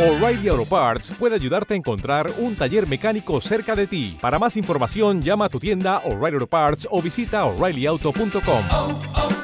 O'Reilly Auto Parts puede ayudarte a encontrar un taller mecánico cerca de ti. Para más información, llama a tu tienda O'Reilly Auto Parts o visita oreillyauto.com.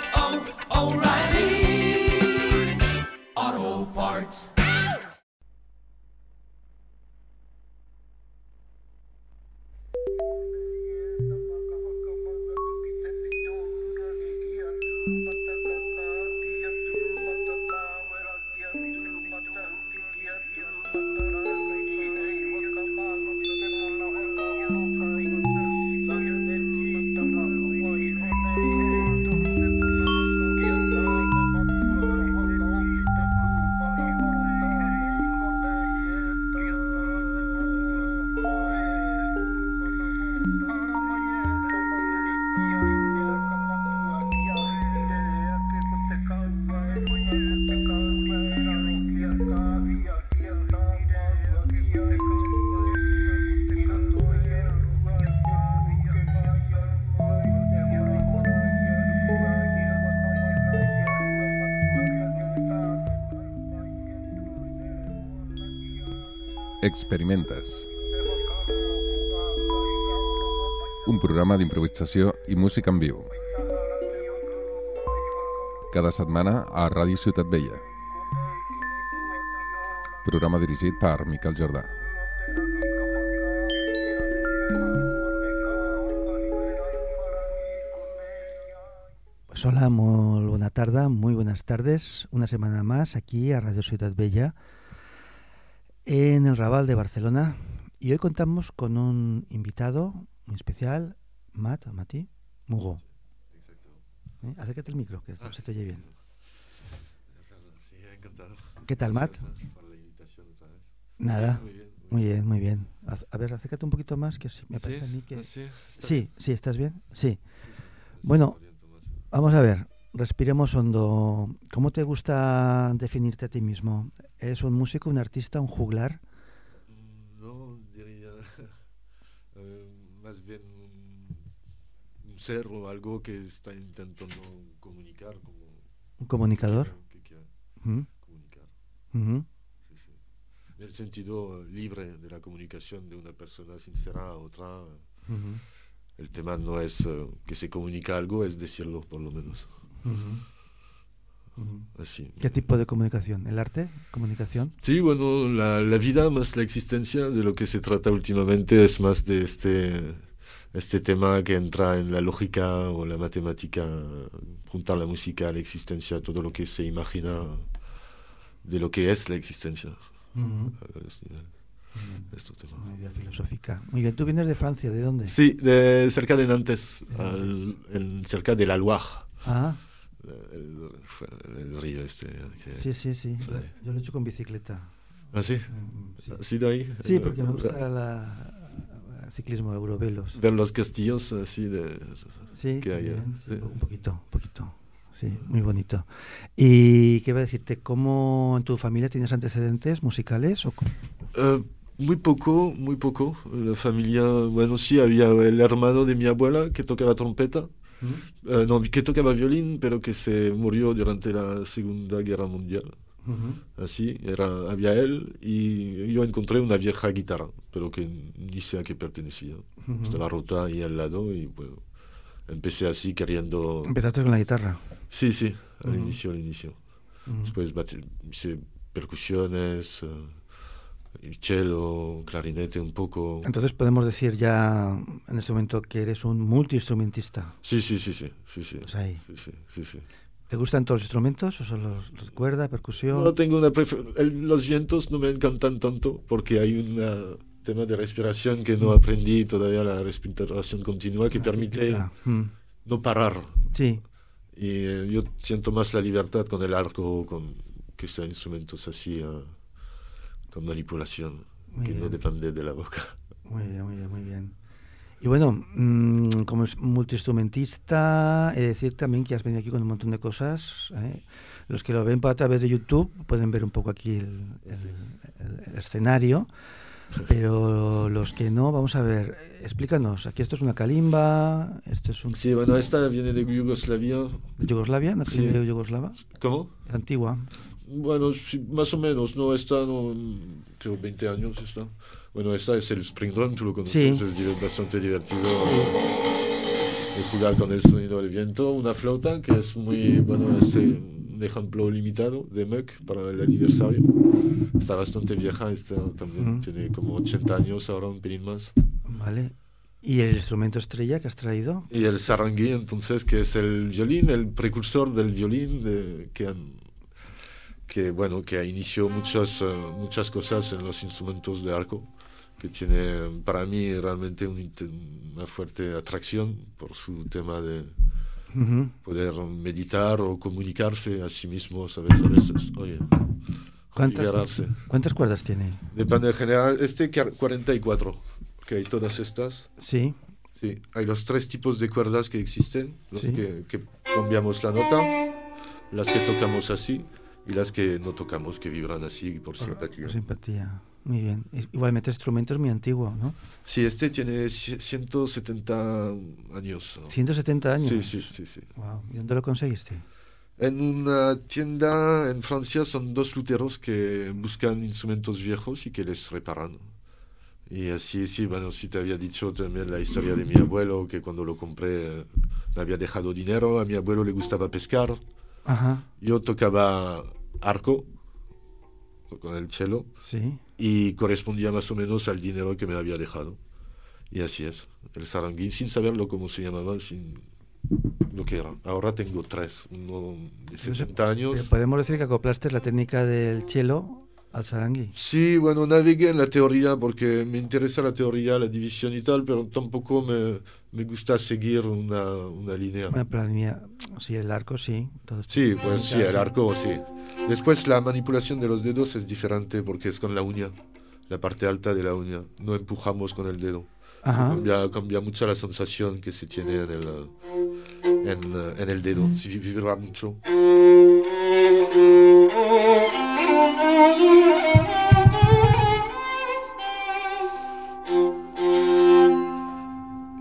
Experimentes. Un programa d'improvisació i música en viu. Cada setmana a Ràdio Ciutat Vella. Programa dirigit per Miquel Jordà. Hola, muy buena tarde, muy buenas tardes. Una semana más aquí a Radio Ciudad Bella en el Raval de Barcelona. Y hoy contamos con un invitado muy especial, Matt, Mati, Mugo. ¿Eh? Acércate el micro, que no se te oye bien. Sí, encantado. ¿Qué tal, Matt? Gracias por la invitación otra vez. Nada. Muy bien. Muy bien, muy bien. A, a ver, acércate un poquito más, que me ¿Sí? parece a mí que... Ah, sí, Sí, sí, ¿estás bien? Sí. Bueno. Vamos a ver, respiremos hondo. ¿Cómo te gusta definirte a ti mismo? ¿Eres un músico, un artista, un juglar? No, diría eh, más bien un, un ser o algo que está intentando comunicar como ¿Un comunicador? que quiere ¿Mm? comunicar. Ujú. Sí, sí. En el sentido libre de la comunicación de una persona sincera a otra. El tema no es eh, que se comunica algo, es decirlo por lo menos. Así. ¿Qué tipo de comunicación? ¿El arte? ¿Comunicación? Sí, bueno, la, la vida más la existencia, de lo que se trata últimamente es más de este, este tema que entra en la lógica o la matemática, juntar la música a la existencia, todo lo que se imagina de lo que es la existencia. Ujú. Es- este tema. Una idea filosófica. Muy bien, ¿tú vienes de Francia? ¿De dónde? Sí, de, cerca de Nantes, De Nantes. al- en- cerca de la Loire, Ah, el, el río este. que- sí, sí, sí. Yo, yo lo he hecho con bicicleta. ¿Ah, sí? Sí, ¿Ha sido ahí? Sí, porque me gusta la, el ciclismo eurovelos. Ver los castillos así de... Sí, que hay, bien, ¿eh? sí, un poquito, un poquito. Sí, muy bonito. ¿Y qué iba a decirte? ¿Cómo en tu familia tienes antecedentes musicales? O? Eh, muy poco, muy poco. La familia, bueno, sí, había el hermano de mi abuela que tocaba trompeta, eh, no, que tocaba violín, pero que se murió durante la Segunda Guerra Mundial. Ujú. Así, era, había él y yo encontré una vieja guitarra, pero que ni sé a qué pertenecía. Ujú. Estaba rota ahí al lado y bueno, empecé así queriendo... Empezaste con la guitarra. Sí, sí, al inicio, al inicio. Después bate- hice percusiones, eh, el cello, clarinete un poco. Entonces podemos decir ya en este momento que eres un multiinstrumentista. Sí, sí, sí, sí, sí, sí. Pues ahí. Sí, sí, sí, sí. ¿Te gustan todos los instrumentos o solo los, cuerda, percusión? No tengo una el- los vientos no me encantan tanto porque hay un tema de respiración que no aprendí todavía, la respiración continua que Ah, permite. Mm. no parar. Sí, Y eh, yo siento más la libertad con el arco, con que sean instrumentos así, eh, con manipulación, Muy que no bien. depende de la boca. muy bien, muy bien, muy bien. Y bueno, mm, como es multiinstrumentista, he de decir también que has venido aquí con un montón de cosas. ¿eh? Los que lo ven a través de YouTube pueden ver un poco aquí el, el- el- el escenario, pero los que no, vamos a ver, explícanos. Aquí esto es una kalimba, esto es un Sí, bueno, esta viene de Yugoslavia. de Yugoslavia, una Sí. kalimba yugoslava, ¿Cómo? antigua. Bueno, sí, más o menos, no está, no, creo 20 años está. Bueno, esta es el Spring Drum, tú lo conoces, Sí. es bastante divertido de jugar con el sonido del viento. Una flauta que es muy, bueno, es eh, un ejemplo limitado de Muck para el aniversario. Está bastante vieja, esta también Ujú. tiene como 80 años ahora, un pelín más. Vale. ¿Y el instrumento estrella que has traído? Y el sarangui, entonces, que es el violín, el precursor del violín, de- que, han- que, bueno, que inició muchas, eh, muchas cosas en los instrumentos de arco, que tiene para mí realmente un una fuerte atracción por su tema de Ujú. poder meditar o comunicarse a sí mismo, ¿sabes? A veces, oye, ¿Cuántas, liberarse. ¿Cuántas cuerdas tiene? Depende en general, este que 44, que hay todas estas. Sí. Sí, hay los tres tipos de cuerdas que existen, los Sí. que, que cambiamos la nota, las que tocamos así y las que no tocamos, que vibran así por simpatía. Por simpatía. Muy bien. Igualmente, instrumento es muy antiguo, ¿no? Sí, este tiene ci- 170 años. 170 años. Sí, sí, sí, sí. Wow. ¿Y dónde lo conseguiste? En una tienda en Francia son dos luteros que buscan instrumentos viejos y que les reparan. Y así, sí, bueno, sí te había dicho también la historia de mi abuelo, que cuando lo compré eh, me había dejado dinero, a mi abuelo le gustaba pescar, Ajá. yo tocaba arco con el cello Sí. y correspondía más o menos al dinero que me había dejado. Y así es, el saranguín, sin saberlo cómo se llamaba, sin lo que era. Ahora tengo tres, uno de 70 años. Pero podemos decir que acoplaste la técnica del cello al sarangui. Sí, bueno, navegué en la teoría porque me interesa la teoría, la división y tal, pero tampoco me, me gusta seguir una, una línea. Bueno, pero la línea, sí, el arco, sí. todo esto. Sí, pues sí, el arco, sí. Después la manipulación de los dedos es diferente porque es con la uña, la parte alta de la uña. No empujamos con el dedo. Ajá. Cambia, cambia mucho la sensación que se tiene en el, en, en el dedo, si vibra mucho.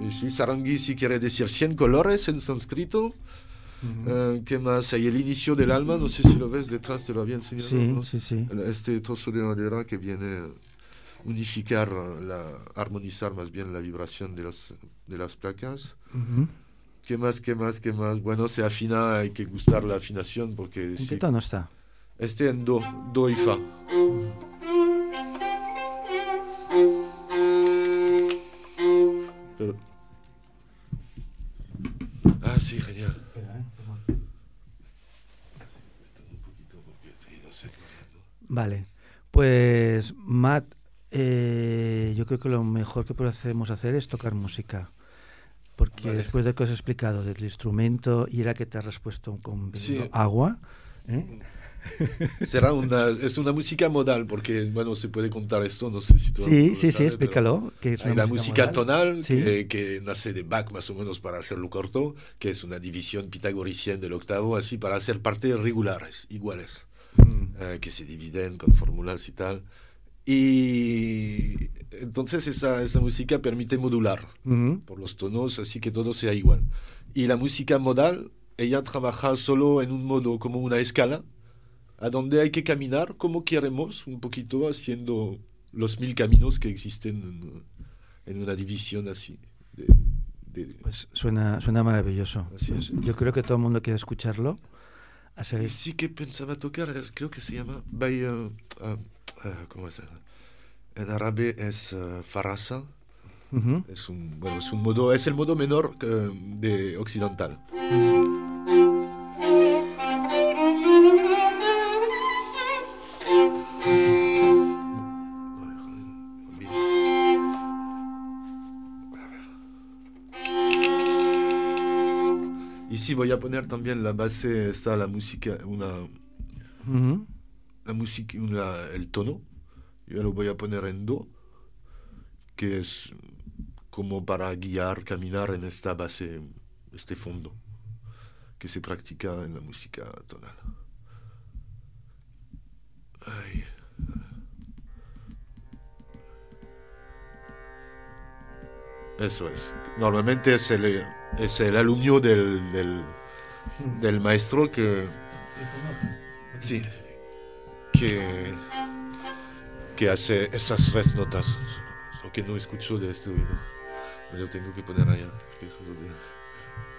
Y sí, sarangui sí quiere decir 100 colores en sánscrito. Eh, ¿Qué más? Hay el inicio del alma, no sé si lo ves detrás, te lo había enseñado. Sí, ¿no? sí, sí. Este trozo de madera que viene a unificar, la, armonizar más bien la vibración de, los, de las placas. Ujú. ¿Qué más, qué más, qué más? Bueno, se afina, hay que gustar la afinación porque... ¿En sí. qué tono está? Este en do, do y fa. Vale. Pues, Matt, eh, yo creo que lo mejor que podemos hacer es tocar música. Porque Vale. después de que os he explicado del instrumento y era que te has respuesto con Sí. agua, ¿eh? Será una, es una música modal, porque, bueno, se puede contar esto, no sé si tú Sí, lo sí, sí, explícalo. Que es una la música tonal, Sí. que, que nace de Bach más o menos para hacerlo corto, que es una división pitagoriciana del octavo, así para hacer partes regulares, iguales, Mm. eh, que se dividen con fórmulas y tal. Y entonces esa, esa música permite modular por los tonos, así que todo sea igual. Y la música modal, ella trabaja solo en un modo como una escala, a donde hay que caminar como queremos, un poquito haciendo los mil caminos que existen en, en una división así. de- de- Pues suena, suena maravilloso. Pues es. yo creo que todo el mundo quiere escucharlo. A Y seguir. sí que pensaba tocar, creo que se llama by, ah, ah, ¿cómo es? En árabe es eh, farasa, Ujú. es un, bueno, es un modo, es el modo menor eh, de occidental. Y sí, voy a poner también la base, está la música, una, la música, una- el tono. Yo lo voy a poner en do, que es como para guiar, caminar en esta base, este fondo, que se practica en la música tonal. Ay. Eso es. Normalmente es el, es el alumno del, del, del maestro que... Sí. que, que hace esas tres notas, lo que no escucho de este oído. Me lo tengo que poner allá.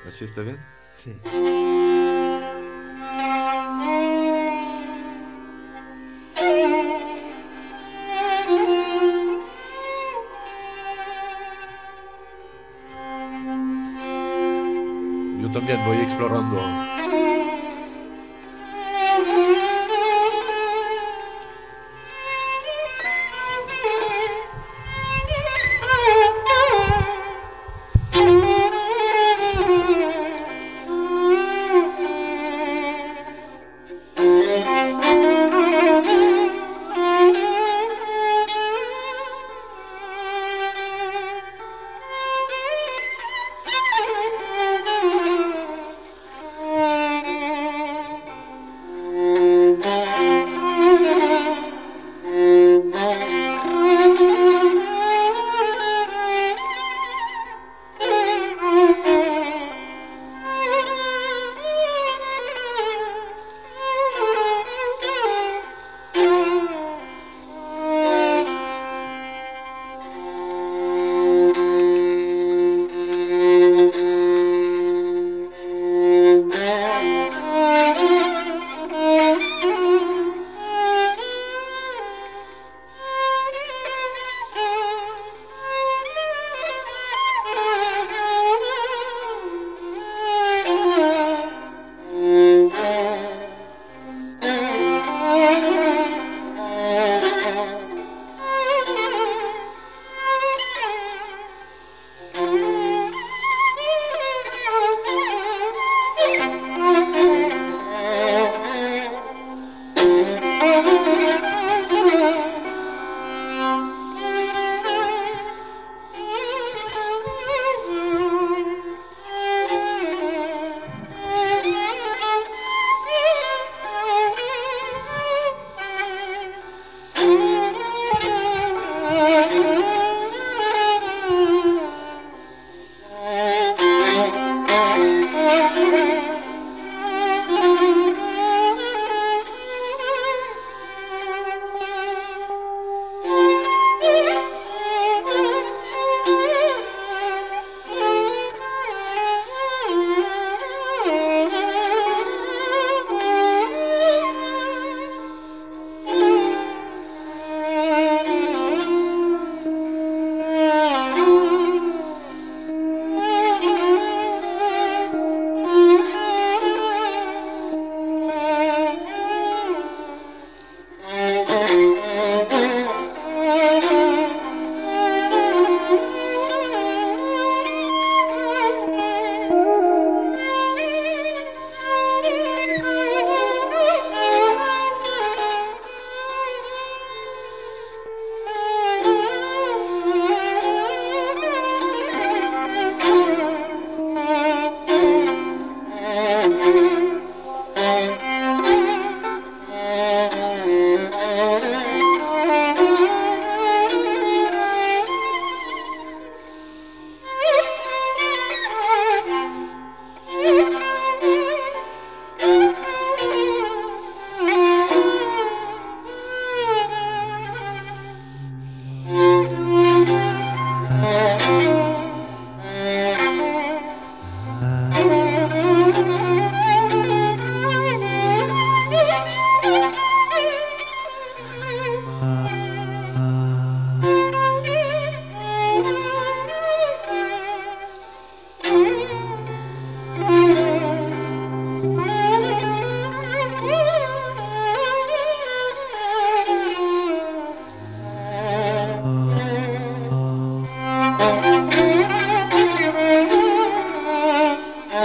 ¿Así está bien? Sí.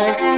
Thank you.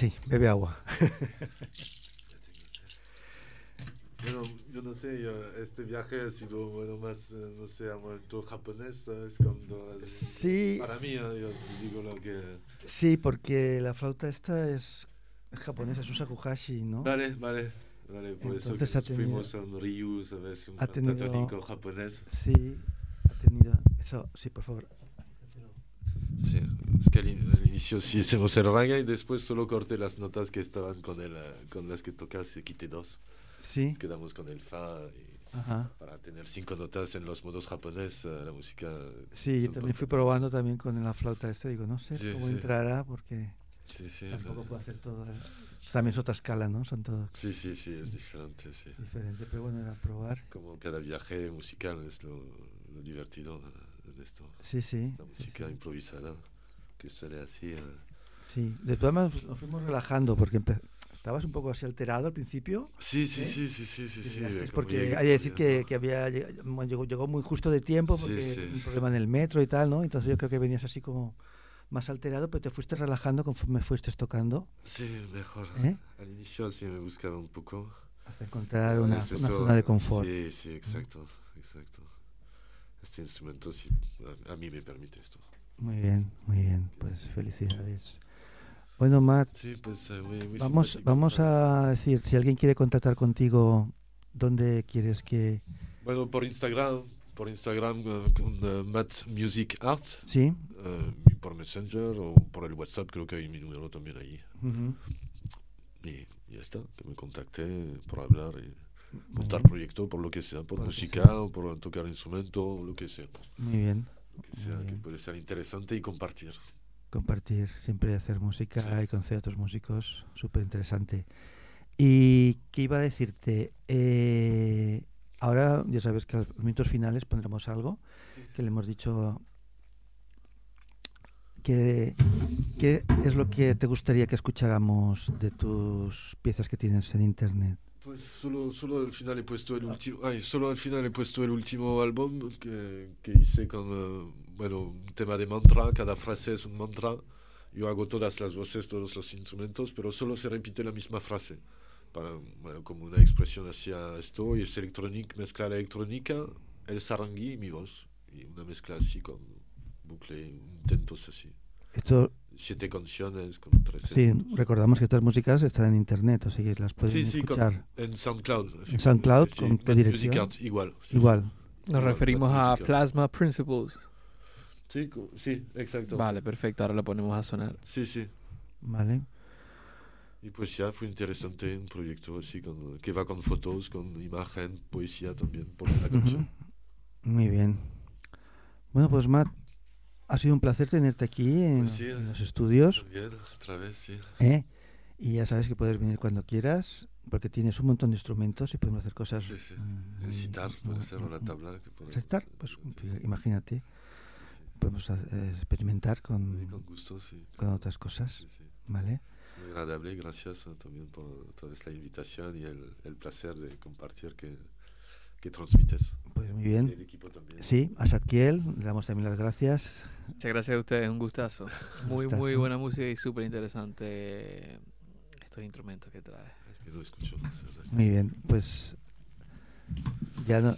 Sí, bebe agua. Bueno, yo no sé, yo- este viaje ha sido bueno, más, eh, no sé, momento japonés, ¿sabes? Cuando Sí, Para mí, yo digo lo que... sí, porque la flauta esta es, es japonesa, es un shakuhachi, ¿no? Vale, vale, vale, por eso Entonces nos tenido- fuimos a un Ryu, ¿sabes? Un ha tenido- japonés. Sí, ha tenido eso. Sí, por favor. Es que al, al inicio sí hicimos el raga y después solo corté las notas que estaban con, el, eh, con las que tocaste, quité dos. Sí, Nos quedamos con el fa y ajá. para tener cinco notas en los modos japonés, eh, la música... Sí, yo también fui probando también con la flauta esta. Digo, no sé Sí, cómo sí. entrará porque tampoco eh, puedo hacer todo. eh. También es otra escala, ¿no? Son todos sí, sí, sí, es diferente, sí. diferentes, pero bueno, era probar. Como cada viaje musical es lo, lo divertido eh, en esto. Sí, sí. Esta música improvisada que sale así. eh. Sí, de todas maneras nos fuimos relajando porque estabas un poco así alterado al principio. Sí, sí, ¿Eh? sí, sí, sí, sí, sí. como porque hay que decir que, que había llegó, llegó muy justo de tiempo Sí, porque sí. un problema en el metro y tal, ¿no? Entonces yo creo que venías así como más alterado, pero te fuiste relajando conforme fuiste tocando Sí, mejor. ¿Eh? Al inicio sí me buscaba un poco. hasta encontrar una, Es una zona de confort. Sí, sí, exacto, exacto. Este instrumento sí, a, a mí me permite esto. Muy bien, muy bien, pues felicidades. Bueno, Matt, Sí, pues eh, muy, muy vamos, vamos a decir, si alguien quiere contactar contigo, ¿dónde quieres que...? Bueno, por Instagram, por Instagram eh, con eh, Matt Music Art, Sí, y por Messenger o por el WhatsApp, creo que hay mi número también ahí. Y ya está, que me contacté por hablar y montar proyecto por lo que sea, por Por música sea. o por tocar instrumento o lo que sea. muy bien. Que sea, puede ser interesante y compartir. compartir, siempre hacer música Sí. y conocer a otros músicos, súper interesante. Y qué iba a decirte, Eh, ahora ya sabes que a los minutos finales pondremos algo que le hemos dicho. ¿Qué, ¿Qué es lo que te gustaría que escucháramos de tus piezas que tienes en internet? Pues solo, solo al final he puesto el último, ay, solo al final he puesto el último álbum que, que hice con, eh, bueno, un tema de mantra, cada frase es un mantra. Yo hago todas las voces, todos los instrumentos, pero solo se repite la misma frase, para, bueno, como una expresión hacia esto, y es electrónica, mezcla la electrónica, el sarangui y mi voz, y una mezcla así con bucle, intentos así. Esto, Siete canciones con tres sí, recordamos que estas músicas están en internet, o sea que las pueden Sí, sí, con- escuchar. en SoundCloud. SoundCloud, sí, ¿con qué dirección? Music Art, igual. sí, Igual. Nos referimos a. Plasma Principles. Sí, exacto. Vale, perfecto, ahora lo ponemos a sonar. Sí, sí. Vale. Y pues ya fue interesante un proyecto así con, que va con fotos, con imagen, poesía también por la canción. Muy bien. Bueno, pues Matt, ha sido un placer tenerte aquí en, Pues sí, en los estudios. También, otra vez, sí. ¿eh? Y ya sabes que puedes venir cuando quieras, porque tienes un montón de instrumentos y podemos hacer cosas. Sí, sí. mm, El sitar puede mm, ser la mm, tabla. Que podemos hacer, pues imagínate, podemos eh, experimentar con, con gusto, sí. con otras cosas. ¿vale? Es muy agradable, gracias también por toda esta invitación y el, el placer de compartir que, que transmites. Pues muy bien. el equipo también. Sí, a Satkiel le damos también las gracias. Muchas gracias a ustedes, un gustazo. Muy, gustazo. muy buena música y súper interesante estos instrumentos que trae. Es que no escucho más. Muy bien, pues ya no.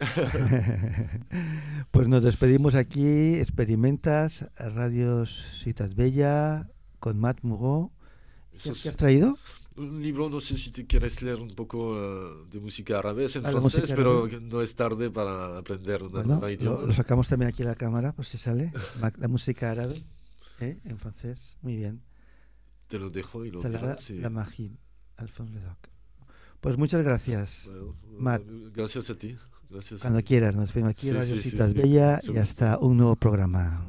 pues nos despedimos aquí, experimentas Radio Ciutat Bella con Matt Mugó. Eso ¿Qué, es- qué has traído? un libro, no sé si te quieres leer un poco uh, de música árabe, es en ah, francés, pero no es tarde para aprender una bueno, nueva idioma. Lo, lo, sacamos también aquí a la cámara, por si sale, la, música árabe ¿eh? en francés, muy bien. Te lo dejo y lo Salara sí. la Magín, Alphonse Ledoc. Pues muchas gracias, bueno, Matt. Eh, gracias a ti. Gracias Cuando a ti. quieras, nos vemos aquí en las sí, sí, Bella y hasta un nuevo programa.